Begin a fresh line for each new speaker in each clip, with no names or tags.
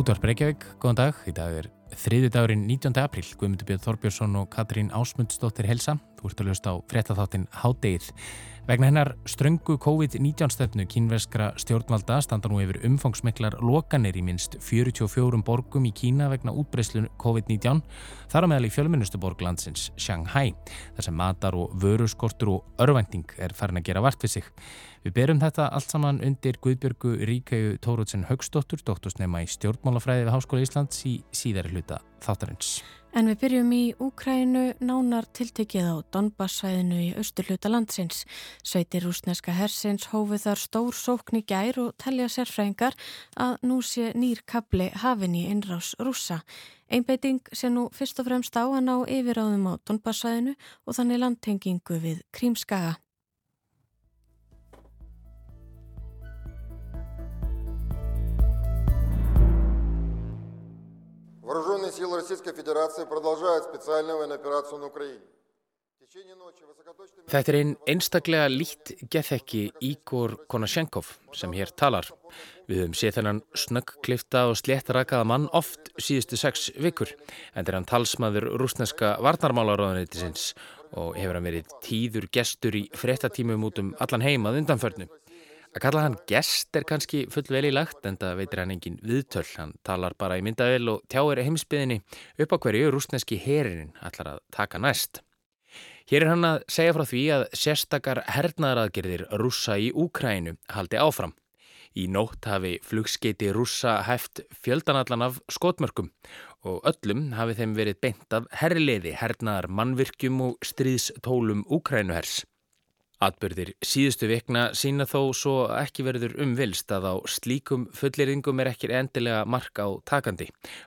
Útvarp Reykjavík, góðan dag. Í dag er þriði dagurinn 19. apríl. Guðmundur Björn Þorbjörnsson og Katrín Ásmundsdóttir helsa. Þú ert að lösta á fréttatháttin Hádegið. Vegna hennar ströngu COVID-19 stefnu kínverskra stjórnvalda standa nú yfir umfangsmiklar lokanir í minst 44 borgum í Kína vegna útbreyslun COVID-19 þar á meðal í fjölmennustu borg landsins Shanghai þar sem matar og vöruskortur og örvænting er farin að gera vart við sig. Við berum þetta allt saman undir Guðbjörgu Ríkau Tórótsen Högstóttur, doktorsnema í stjórnmálafræði við Háskóla Íslands í síðari hluta þáttarins.
En við byrjum í Úkrænu nánar tiltekið á Donbassvæðinu í austurluta landsins. Sveitir rúsneska hersins hófið þar stór sókn í gær og telja sérfræðingar að nú sé nýr kabli hafin í innrás rúsa. Einbeiting sé nú fyrst og fremst á að ná yfiráðum á Donbassvæðinu og þannig landtengingu við Krímskaga.
Вооруженные силы Российской Федерации продолжают специальную военную операцию на Украине.
Þetta er einn einstaklega lít gethekki Ígor Konashenkov sem hér talar. Við höfum séð þennan snöggklifta og sléttrakaða mann oft síðustu sex vikur en þeir hann talsmaður rúsneska varnarmálaráðanitisins og hefur hann verið tíður gestur í frettatímum út um allan heimað undanförnu. Að kalla hann gest er kannski full vel í lagt en það veitir hann engin viðtöl. Hann talar bara í myndavel og tjáir heimsbyðinni upp á hverju rúsneski herin allar að taka næst. Hér er hann að segja frá því að sérstakar hernaðaraðgerðir rúsa í Úkrænu haldi áfram. Í nótt hafi flugskeiti rúsa hæft fjöldanallan af skotmörkum og öllum hafi þeim verið beint af herrliði, hernaðar mannvirkjum og stríðstólum Úkrænuhers. Atbyrðir síðustu vikna sína þó svo ekki verður umvilst að á slíkum fullirðingum er ekki endilega mark á takandi.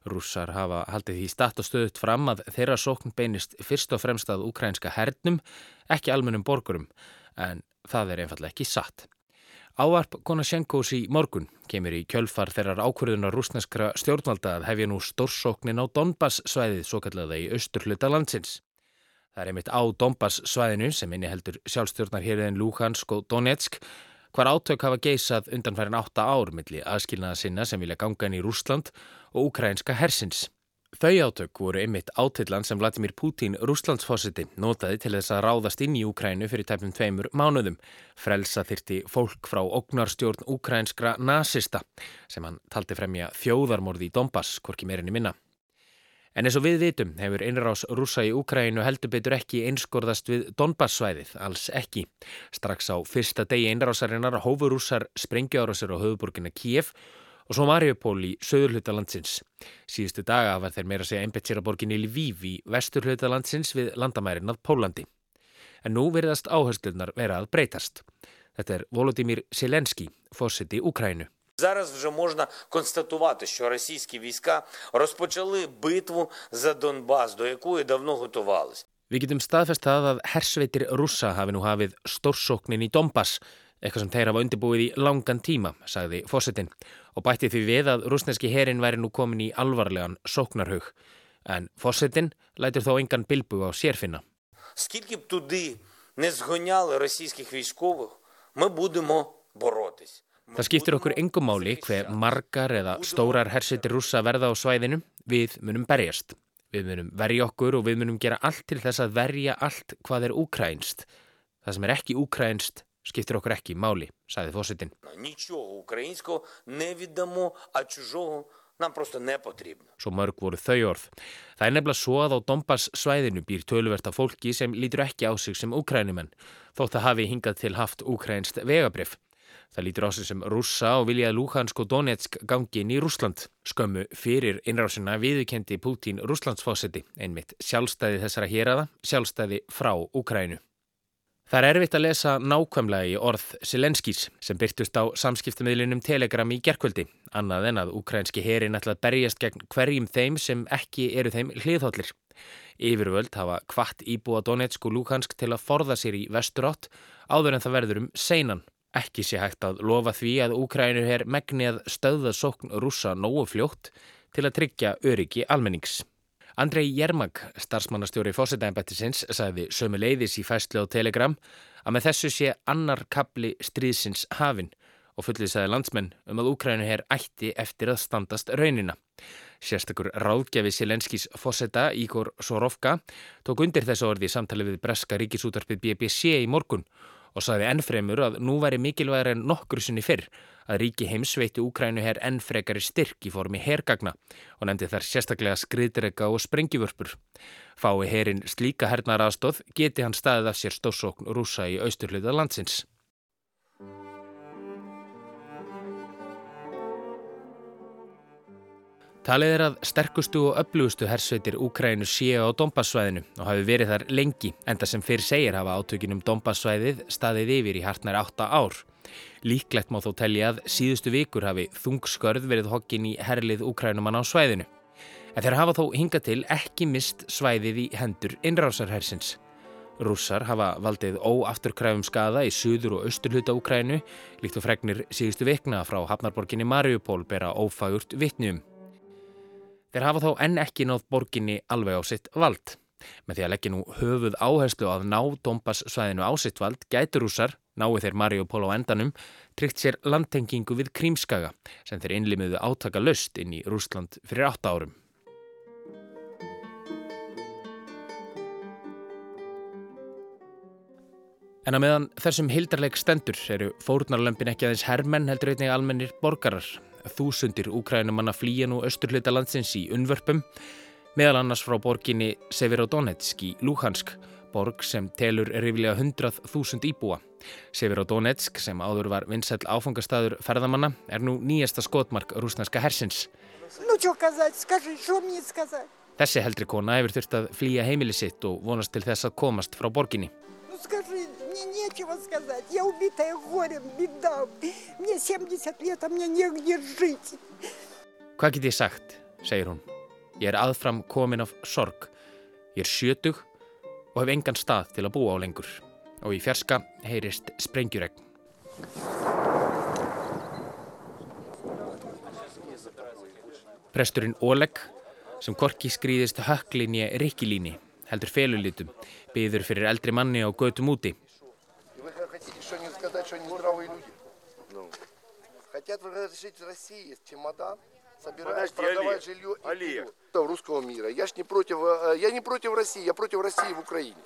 Rússar hafa haldið því statt og stöðut fram að þeirra sókn beinist fyrst og fremst að ukrainska hernum, ekki almennum borgurum, en það er einfallega ekki satt. Áarp Konashenkos í morgun kemur í kjölfar þeirrar ákvörðunar rúsneskra stjórnvalda að hefja nú stórsóknin á Donbass svæðið svo kallaða í austur hluta landsins. Það er einmitt á Donbass svæðinu sem inni heldur sjálfstjórnar hérðin Luhansk og Donetsk hvar átök hafa geysað undanfærin átta ár milli aðskilnaða sinna sem vilja ganga inn í Rúsland og ukrainska hersins. Þau átök voru einmitt átillan sem Vladimir Putin, rúslandsfossiti, notaði til þess að ráðast inn í Ukrænu fyrir tæpum tveimur mánuðum. Frelsa þyrti fólk frá ógnarstjórn ukrainskra nazista sem hann taldi fremja þjóðarmorði í Donbass, hvorki meirinni minna. En eins og við vitum hefur einrás rúsa í Úkrænu heldur betur ekki einskorðast við Donbass-svæðið, alls ekki. Strax á fyrsta degi einrásarinnar hófu rúsar sprengjuárásir á höfuborginna Kíef og svo Mariupól í söðurhluta landsins. Síðustu daga var þeir meira segja einbett sér að borginni Lviv í vesturhluta landsins við landamærin að Pólandi. En nú verðast áherslunar vera að breytast. Þetta er Volodymyr Selenski, fórsiti Úkrænu.
Зараз вже можна констатувати, що російські війська розпочали битву за Донбас, до якої давно готувалися.
Við getum staðfest það að hersveitir rússa hafi nú hafið stórsóknin í Donbass, eitthvað sem þeir hafa undirbúið í langan tíma, sagði fósittin, og bætti því við að rúsneski herin væri nú komin í alvarlegan sóknarhug. En fósittin lætur þó engan bilbu á sérfinna.
Скільки б туди не згоняли російських військових, ми будемо боротись.
Það skiptir okkur engum máli hver margar eða stórar hersetir rúsa verða á svæðinu, við munum berjast. Við munum verja okkur og við munum gera allt til þess að verja allt hvað er ukrainst. Það sem er ekki ukrainst skiptir okkur ekki máli, saði fósittin. Svo mörg voru þau orð. Það er nefnilega svo að á Dombas svæðinu býr tölverta fólki sem lítur ekki á sig sem ukrænumenn, þótt að hafi hingað til haft ukrainst vegabrif. Það lítur á sig sem rússa og viljaði Luhansk og Donetsk gangi inn í Rúsland. Skömmu fyrir innrásina viðkendi Putin Rúslandsfósiti, einmitt sjálfstæði þessara héræða, sjálfstæði frá Ukrænu. Það er erfitt að lesa nákvæmlega í orð Selenskís sem byrtust á samskiptamidlinum Telegram í gerkvöldi, annað en að ukrænski herin ætla að berjast gegn hverjum þeim sem ekki eru þeim hliðhóllir. Yfirvöld hafa kvart íbúa Donetsk og Luhansk til að forða sér í vesturátt áður en það verður um seinan. Ekki sé hægt að lofa því að Úkrænu er megnið stöða sókn rúsa nógu fljótt til að tryggja öryggi almennings. Andrei Jermag, starfsmannastjóri fósitæðinbættisins, sagði sömu leiðis í fæslu á Telegram að með þessu sé annar kapli stríðsins hafinn og fullið sagði landsmenn um að Úkrænu er ætti eftir að standast raunina. Sérstakur ráðgjafi Silenskis fósetta Ígor Sorovka tók undir þessu orði í samtali við Breska ríkisútarpið BBC í morgun og saði ennfremur að nú væri mikilvægur en nokkur sinni fyrr að ríki heims veitti Úkrænu herr ennfrekari styrk í formi hergagna og nefndi þar sérstaklega skriðdrega og sprengjivörpur. Fái herrin slíka hernar aðstóð geti hann staðið af sér stórsókn rúsa í austurluða landsins. Talið er að sterkustu og öflugustu hersveitir Úkrænu séu á Dombassvæðinu og hafi verið þar lengi, enda sem fyrir segir hafa átökinum Dombassvæðið staðið yfir í hartnær 8 ár. Líklegt má þó telja að síðustu vikur hafi þungskörð verið hokkin í herlið Úkrænumann á svæðinu. En þeir hafa þó hingað til ekki mist svæðið í hendur innrásarhersins. Rússar hafa valdið óafturkræfum skada í suður og austurluta Úkrænu, líkt og fregnir síðustu vikna frá Hafnarborginni Mariupól bera ófagurt vittnum. Þeir hafa þó enn ekki náð borginni alveg á sitt vald. Með því að leggja nú höfuð áherslu að ná Dombass svæðinu á sitt vald gætur rússar, náu þeir Mariupol á endanum, tryggt sér landtengingu við Krímskaga sem þeir innlimiðu átaka löst inn í Rúsland fyrir 8 árum. En að meðan þessum hildarleik stendur eru fórnarlömpin ekki aðeins herrmenn heldur einnig almennir borgarar Þúsundir úkrænumanna flýja nú austurluta landsins í unnvörpum, meðal annars frá borginni Severodonetsk í Luhansk, borg sem telur riflega 100.000 íbúa. Severodonetsk, sem áður var vinsæl áfangastæður ferðamanna, er nú nýjasta skotmark rúsnarska hersins. Þessi heldri kona hefur þurft að flýja heimili sitt og vonast til þess að komast frá borginni Мне нечего сказать. Я убитая горем, беда. Мне 70 лет, а мне негде жить. Hvað get ég sagt, segir hún. Ég er aðfram komin af sorg. Ég er sjötug og hef engan stað til að búa á lengur. Og í fjerska heyrist sprengjuregn. Presturinn Oleg, sem korki skrýðist höklinni rikkilíni, heldur felulítum, byður fyrir eldri manni á götum úti. сказать, что они здравые люди. Ну. Хотят разрешить России чемодан, собираясь Подожди, продавать Олег, жилье Олег. и русского мира. Я ж не против, э, я не против России, я против России в Украине.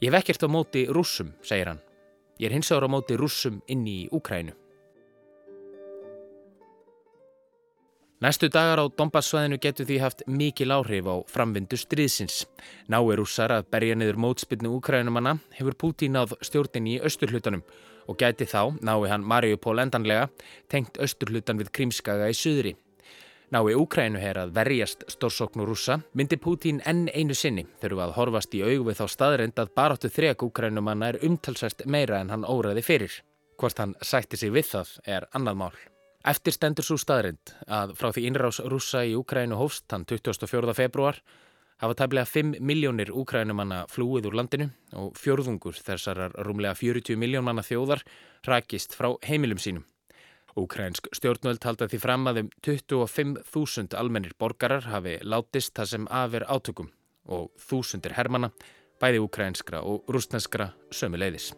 Ég hef ekkert á móti rússum, segir hann. Ég er hins vegar á móti rússum inn í Úkrænu. Næstu dagar á Dombassvæðinu getur því haft mikil áhrif á framvindu stríðsins. Nái rússar að berja niður mótspilnu Úkrænumanna hefur Pútín áð stjórnin í austurhlutanum og gæti þá, nái hann Mariupól endanlega, tengt austurhlutan við Krímskaga í suðri. Nái Úkrænu hér að verjast stórsóknu rúsa, myndi Pútín enn einu sinni þurfa að horfast í augu við þá staðrind að baráttu þrek Úkrænumanna er umtalsvært meira en hann óraði fyrir. Hvort hann sætti sig við það er annað mál. Eftir stendur svo staðrind að frá því innrás rúsa í Úkrænu hófst hann 24. februar hafa tæmlega 5 miljónir úkrænumanna flúið úr landinu og fjörðungur þessar rúmlega 40 miljónmanna þjóðar rakist frá heimilum sínum. Úkrænsk stjórnvöld halda því fram að um 25.000 almennir borgarar hafi látist það sem afer átökum og þúsundir hermana, bæði úkrænskra og rústneskra sömu leiðis.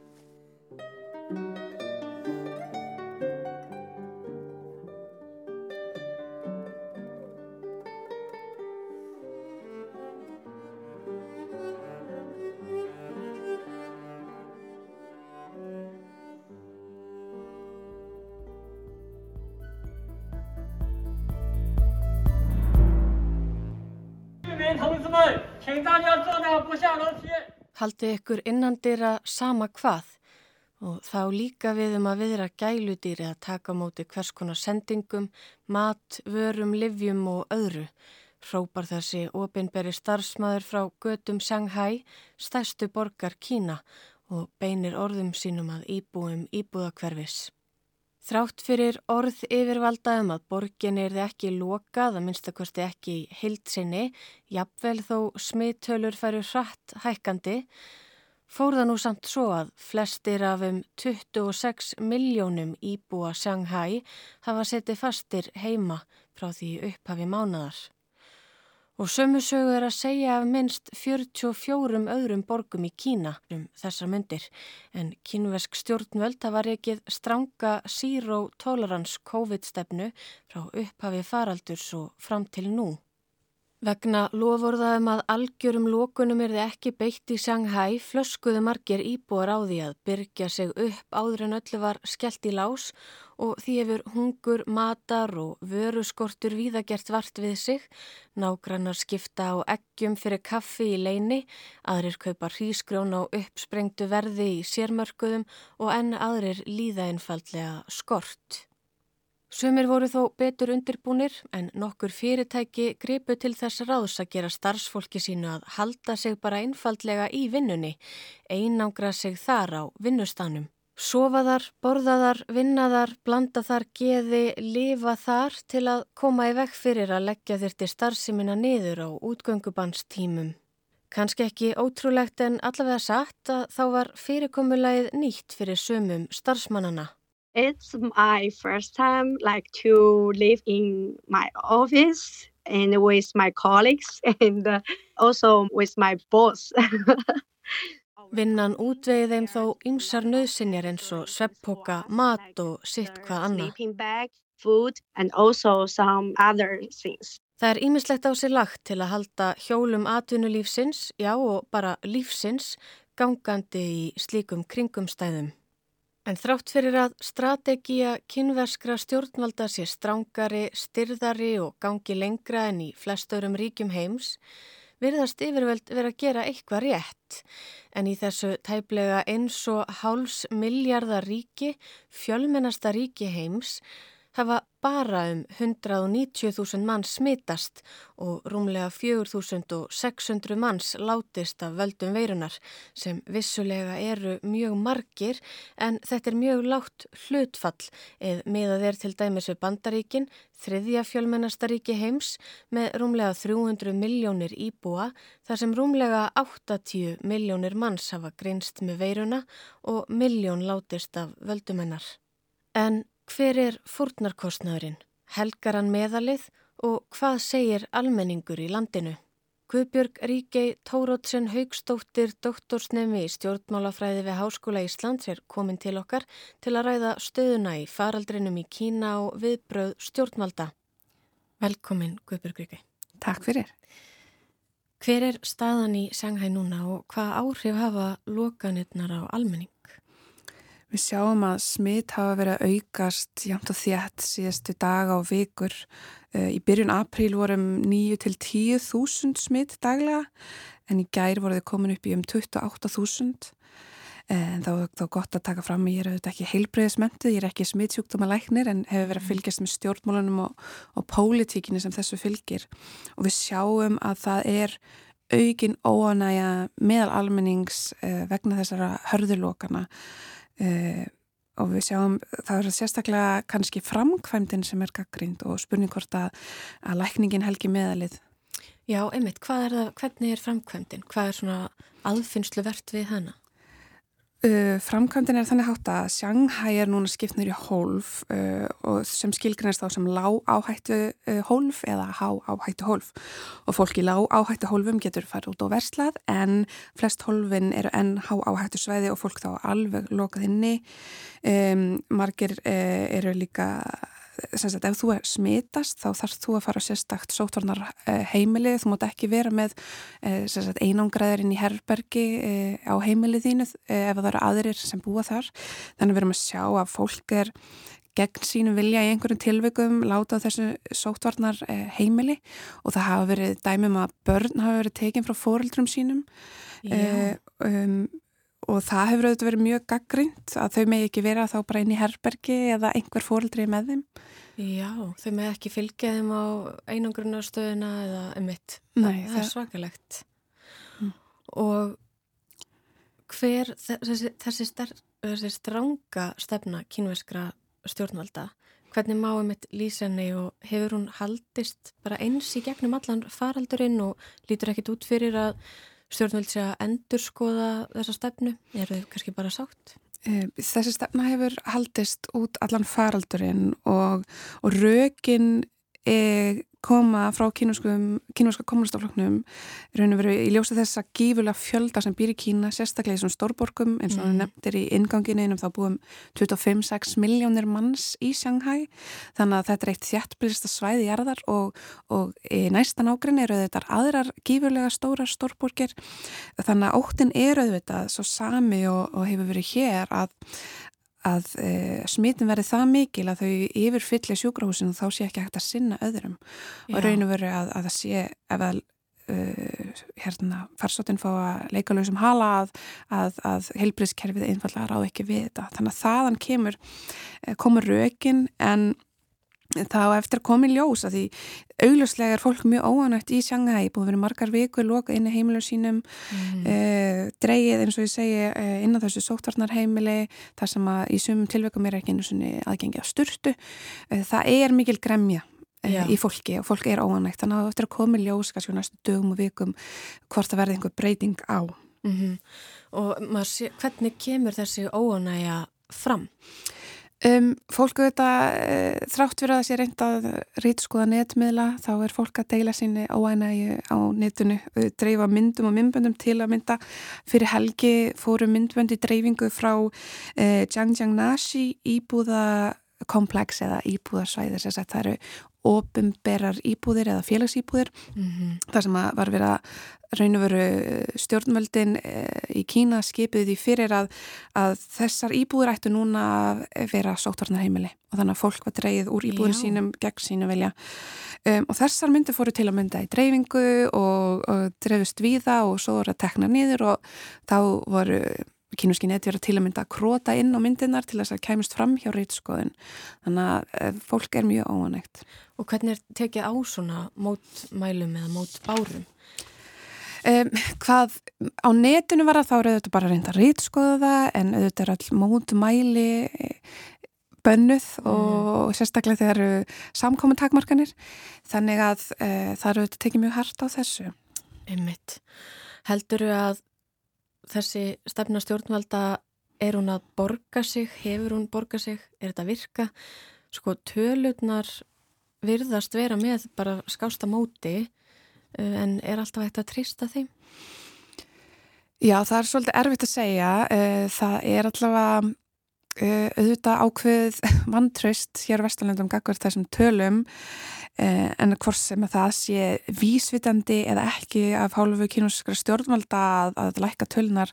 Haldi ykkur innandira sama hvað og þá líka við um að viðra gæludýri að taka móti hvers konar sendingum, mat, vörum, livjum og öðru. Hrópar þessi ofinberi starfsmæður frá götum Shanghai, stærstu borgar Kína og beinir orðum sínum að íbúum íbúðakverfis. Þrátt fyrir orð yfirvalda um að borgin er ekki lokað, að minnstakosti ekki hildsinni, jafnvel þó smittölur færu hratt hækkandi, fór það nú samt svo að flestir af um 26 miljónum íbúa Shanghai hafa setið fastir heima frá því upphafi mánadar. Og sömu sögu er að segja af minnst 44 öðrum borgum í Kína um þessar myndir en kínvesk stjórnvöld hafa reykið stranga zero tolerance COVID-stefnu frá upphafi faraldurs og fram til nú. Vegna lovorðaðum að algjörum lókunum er þið ekki beitt í Shanghai flöskuðu margir íbúar á því að byrja sig upp áður en öllu var skellt í lás og því hefur hungur, matar og vöruskortur víðagert vart við sig. Nágrannar skipta á eggjum fyrir kaffi í leini, aðrir kaupa hrísgrjón á uppsprengtu verði í sérmörkuðum og enn aðrir líða einfallega skort. Sumir voru þó betur undirbúnir en nokkur fyrirtæki gripu til þess ráðs að gera starfsfólki sínu að halda sig bara einfaldlega í vinnunni, einangra sig þar á vinnustanum. Sofaðar, borðaðar, vinnaðar, blandaðar, geði, lifa þar til að koma í vekk fyrir að leggja þyrti starfseminna niður á útgöngubanstímum. Kanski ekki ótrúlegt en allavega satt að þá var fyrirkomulagið nýtt fyrir sumum starfsmannana.
It's my first time like to live in my office and with my colleagues and uh, also with my boss.
Vinnan útvegið þeim þó ymsar nöðsinjar eins og svepppoka, mat og sitt hvað annað. Það er ímislegt á sig lagt til að halda hjólum atvinnulífsins, já og bara lífsins, gangandi í slíkum kringumstæðum. En þrátt fyrir að strategía kynverskra stjórnvalda sé strángari, styrðari og gangi lengra en í flestörum ríkjum heims, virðast yfirveld vera að gera eitthvað rétt. En í þessu tæplega eins og háls miljardar ríki, fjölmennasta ríki heims, hafa bara um 190.000 manns smitast og rúmlega 4.600 manns látist af völdum veirunar sem vissulega eru mjög margir en þetta er mjög látt hlutfall eða miðað er til dæmis við bandaríkin, þriðja fjölmennastaríki heims með rúmlega 300 miljónir íbúa þar sem rúmlega 80 miljónir manns hafa grinst með veiruna og miljón látist af völdumennar. En Hver er fórnarkostnaðurinn? Helgar hann meðalið og hvað segir almenningur í landinu? Guðbjörg Ríkei Tórótsen Haugstóttir, doktorsnemi í stjórnmálafræði við Háskóla Íslands er komin til okkar til að ræða stöðuna í faraldrinum í Kína og viðbröð stjórnmalda. Velkomin Guðbjörg Ríkei.
Takk fyrir.
Hver er staðan í Shanghai núna og hvað áhrif hafa lokanirnar á almenning?
Við sjáum að smitt hafa verið að aukast jæmt og þjætt síðastu daga og vikur. Eh, í byrjun apríl vorum 9-10 þúsund smitt daglega en í gær voru þið komin upp í um 28.000. En þá er það gott að taka fram að ég er auðvitað ekki heilbreyðismöndið, ég er ekki smittsjúkdóma læknir en hefur verið að fylgjast með stjórnmálunum og, og pólitíkinni sem þessu fylgir. Og við sjáum að það er aukin óanæja meðal almennings eh, vegna þessara hörðurlokana Uh, og við sjáum, það er sérstaklega kannski framkvæmdinn sem er gaggrind og spurning hvort að, að lækningin helgi meðalið.
Já, einmitt, er það, hvernig er framkvæmdinn? Hvað er svona aðfinnslu verðt við hana?
Uh, framkvæmdinn er þannig hátt að Shanghai er núna skiptnur í hólf uh, sem skilgrinast þá sem lág áhættu uh, hólf eða há áhættu hólf. Og fólk í lág áhættu hólfum getur farið út á verslað en flest hólfin eru enn há áhættu sveiði og fólk þá alveg lokað inni. Um, margir eru líka Sagt, ef þú smitast þá þarfst þú að fara sérstakt sótvarnar eh, heimilið, þú mátt ekki vera með eh, sagt, einangræðurinn í herbergi eh, á heimilið þínu ef það eru aðrir sem búa þar. Þannig að við erum að sjá að fólk er gegn sínum vilja í einhverjum tilveikum láta á þessu sótvarnar heimili. Og það hafa verið dæmum að börn hafa verið tekinn frá fóreldrum sínum um, og það hefur auðvitað verið mjög gaggrind að þau megi ekki vera þá bara inn í herbergi eða einhver fóreldri með þeim.
Já, þau megi ekki fylgja þeim á einangrunastöðuna eða emitt, Nei, það, það er svakalegt. Mm. og hver þessi, þessi, þessi stránga stefna kínverskra stjórnvalda hvernig má emitt lýsenni og hefur hún haldist bara eins í gegnum allan faraldurinn og lítur ekkit út fyrir að stjórnvöld sé að endur skoða þessa stefnu? Er þau kannski bara sátt?
Eh, þessi stefna hefur haldist út allan faraldurinn og, og rökin e, koma frá kínúska kommunistafloknum raun og veru í ljósa þess að gífurlega fjölda sem býr í Kína, sérstaklega í svona stórborgum eins og mm. nefndir í inganginu einum þá búum 25-6 miljónir manns í Shanghai þannig að þetta er eitt þjættbyrjasta svæði í erðar og, og í næstan ágrinni eru þetta aðrar gífurlega stórar stórborgir þannig að óttin eru þetta svo sami og, og hefur verið hér að að e, smitin verði það mikil að þau yfirfyllir sjúkrahúsinu þá sé ekki hægt að sinna öðrum Já. og raun og veru að, að það sé ef að uh, hérna farsóttinn fá að leika lausum hala að, að, að heilbríðskerfið einfallega ráð ekki við þetta þannig að þaðan kemur e, komur rökin en þá eftir að koma í ljós að því augljóslega er fólk mjög óanægt í Shanghai búið verið margar vikur loka inn í heimilum sínum mm. uh, dreigið eins og ég segi uh, inn á þessu sóttvarnarheimili þar sem að í sumum tilveikum er ekki einu svona aðgengi á sturtu uh, það er mikil gremja í fólki og fólk er óanægt þannig að eftir að koma í ljós kannski næstu dögum og vikum hvort það verði einhver breyting á mm
-hmm. og sé, hvernig kemur þessi óanægja fram?
Um, fólku þetta uh, þrátt fyrir að það sé reynd að rítskoða netmiðla þá er fólk að deila síni óænægi á netinu, dreifa myndum og myndböndum til að mynda. Fyrir helgi fóru myndböndi dreifingu frá uh, Jiangjiangnashi íbúðakomplex eða íbúðarsvæðir þess að það eru ofinberar íbúðir eða félagsýbúðir mm -hmm. þar sem að var verið að raun og veru stjórnvöldin eh, í Kína skipið því fyrir að, að þessar íbúður ættu núna að vera sótvarnarheimili og þannig að fólk var dreyið úr íbúðin Já. sínum gegn sínu velja um, og þessar myndi fóru til að mynda í dreifingu og, og dreifist víða og svo voru að tekna nýður og þá voru kínuskin eða vera til að mynda að króta inn á myndinar til þess að kæmust fram hjá reytskoðun þannig að eh, fólk er mjög óanægt
Og hvernig er tekið á svona mótmælum eða mótbárum?
Um, hvað á netinu var að þá eru þetta bara reynda að rýtskoða það en auðvitað er all mótmæli bönnuð mm. og sérstaklega þegar eru samkomin takmarkanir þannig að e, það eru tekið mjög hardt á þessu
Einmitt. Helduru að þessi stefna stjórnvalda er hún að borga sig, hefur hún borga sig, er þetta að virka? Sko tölutnar virðast vera með bara skásta móti Eh, en er alltaf hægt að trista þeim?
Já, það er svolítið erfitt að segja. Eh, það er allavega eh, auðvitað ákveð vantraust hér á Vesturlandum gagvar þessum tölum en hvort sem að það sé vísvitandi eða ekki af hálfu kynúskra stjórnvalda að, að lækka tölnar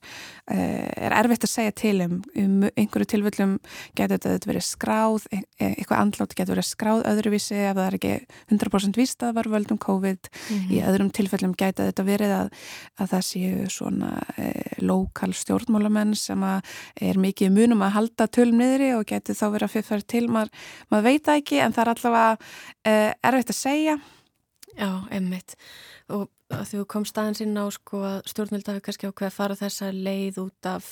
eh, er erfitt að segja til um, um einhverju tilvöldum getur þetta verið skráð e, e, eitthvað andlátt getur verið skráð öðruvísi ef það er ekki 100% víst að var völdum COVID mm -hmm. í öðrum tilfellum getur þetta verið að, að það séu svona e, lokal stjórnmálamenn sem er mikið munum að halda tölum niðri og getur þá verið að fyrir til maður, maður veit ekki en það er allavega er erfitt að segja.
Já, einmitt. Og þú komst aðeins inn á sko að stjórnvölda hefur kannski ákveð að fara þessa leið út af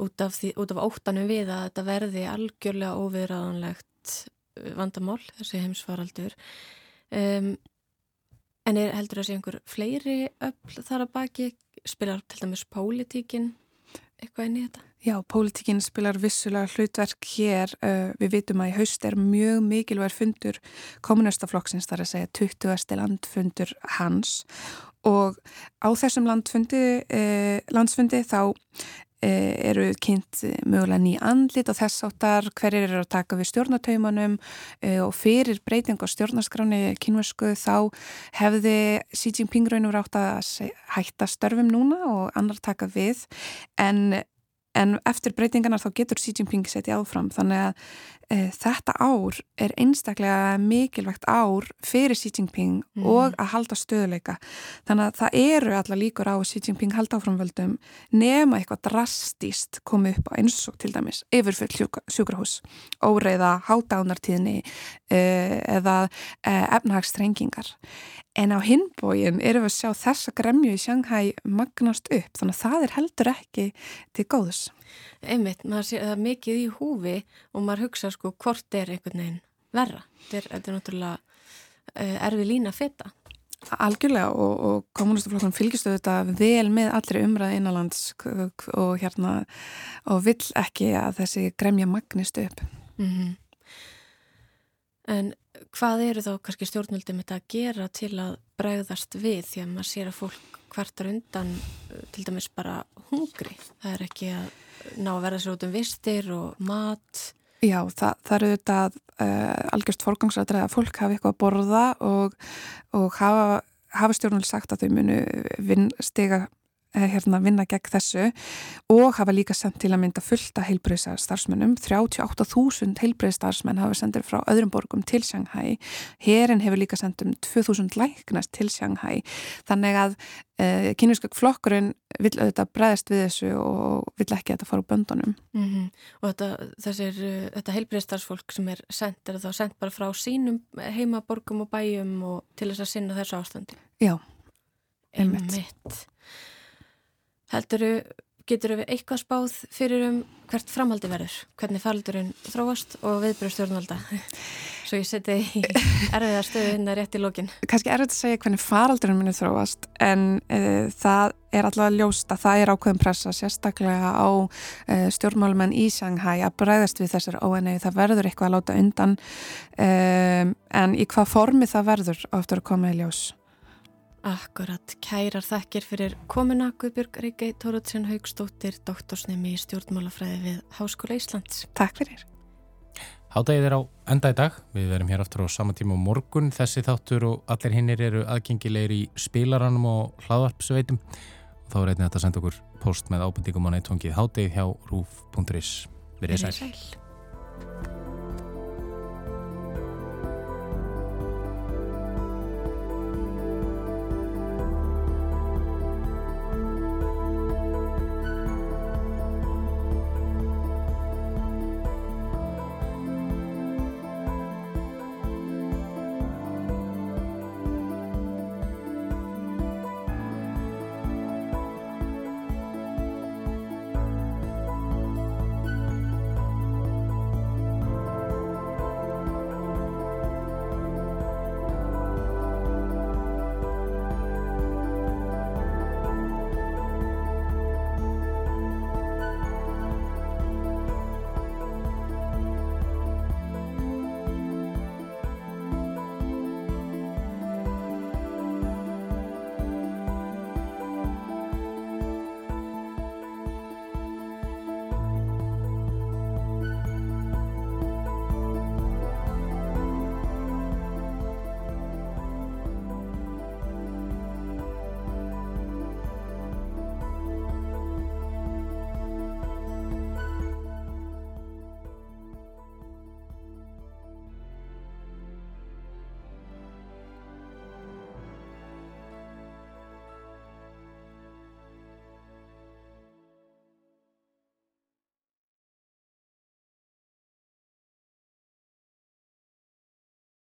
út af, því, út af óttanum við að þetta verði algjörlega óviðræðanlegt uh, vandamál, þessi heimsfaraldur. Um, en er heldur að sé einhver fleiri öll þar að baki? Spilar til dæmis pólitíkin eitthvað inn í þetta?
Já, pólitíkinn spilar vissulega hlutverk hér. Við vitum að í haust er mjög mikilvægur fundur kommunistaflokksins, þar að segja 20. landfundur hans og á þessum landsfundi þá eru kynnt mögulega ný andlit og þess áttar hverjir eru að taka við stjórnataumanum og fyrir breyting á stjórnaskráni kynversku þá hefði Xi Jinping raun og rátt að hætta störfum núna og annar taka við en En eftir breytingarnar þá getur Xi Jinping setja áfram þannig að e, þetta ár er einstaklega mikilvægt ár fyrir Xi Jinping mm. og að halda stöðuleika. Þannig að það eru alla líkur á Xi Jinping halda áframvöldum nema eitthvað drastíst komið upp á eins og til dæmis yfirfull sjúkrahús, óreiða, hátánartíðni e, eða e, efnahagstrengingar. En á hinbóin erum við að sjá þessa gremju í Shanghai magnast upp, þannig að það er heldur ekki til góðs.
Einmitt, maður sé að það er mikið í húfi og maður hugsa sko hvort er einhvern veginn verra. Þetta er, er náttúrulega uh, erfið lína feta.
Algjörlega og, og kommunistaflokkan fylgistu þetta vel með allri umræði innanlands og hérna og vill ekki að þessi gremja magnist upp.
Mm -hmm. En hvað eru þá kannski stjórnvöldum þetta að gera til að bregðast við því að maður sér að fólk hvartar undan uh, til dæmis bara hungri. Það er ekki að ná að verða sér út um vistir og mat.
Já, það, það eru þetta uh, algjörst fórgangsræðar að fólk hafi eitthvað að borða og, og hafa, hafa stjórnvöld sagt að þau munu vinn stiga hérna, vinna gegn þessu og hafa líka sendt til að mynda fullta heilbreyðsar starfsmennum. 38.000 heilbreyðstarfsmenn hafa sendir frá öðrum borgum til Shanghai. Herin hefur líka sendt um 2.000 læknast til Shanghai. Þannig að e, eh, kynvískak flokkurinn vil auðvitað bregðast við þessu og vil ekki að þetta fara úr böndunum.
Mm -hmm. Og þetta, þessir, eh, þetta heilbreyðstarfsfólk sem er sendt, er það sendt bara frá sínum heimaborgum og bæjum og til þess að sinna þessu ástandi?
Já,
einmitt. einmitt. Helduru, getur við eitthvað spáð fyrir um hvert framhaldi verður? Hvernig faldurinn þróast og viðbröð stjórnvalda? Svo ég seti í erfiða stöðu að rétt í lókin.
Kanski erfitt að segja hvernig faraldurinn minni þróast en uh, það er alltaf ljóst að það er ákveðum pressa sérstaklega á uh, stjórnmálumenn í Shanghai að bræðast við þessar ONA. Það verður eitthvað að láta undan um, en í hvað formi það verður áttur að koma í ljós?
Akkurat, kærar þakkir fyrir komuna Guðbjörg Reykjai Tóruðsson Haugstóttir, doktorsnemi í stjórnmálafræði við Háskóla Íslands.
Takk fyrir.
Hátægið er á enda í dag. Við verum hér aftur á sama tíma á morgun. Þessi þáttur og allir hinnir eru aðgengilegir í spilaranum og hlaðvarpsveitum. Og þá er einnig að senda okkur post með ábyrtingum á nættungið hátægið hjá rúf.is. Verðið sæl. sæl.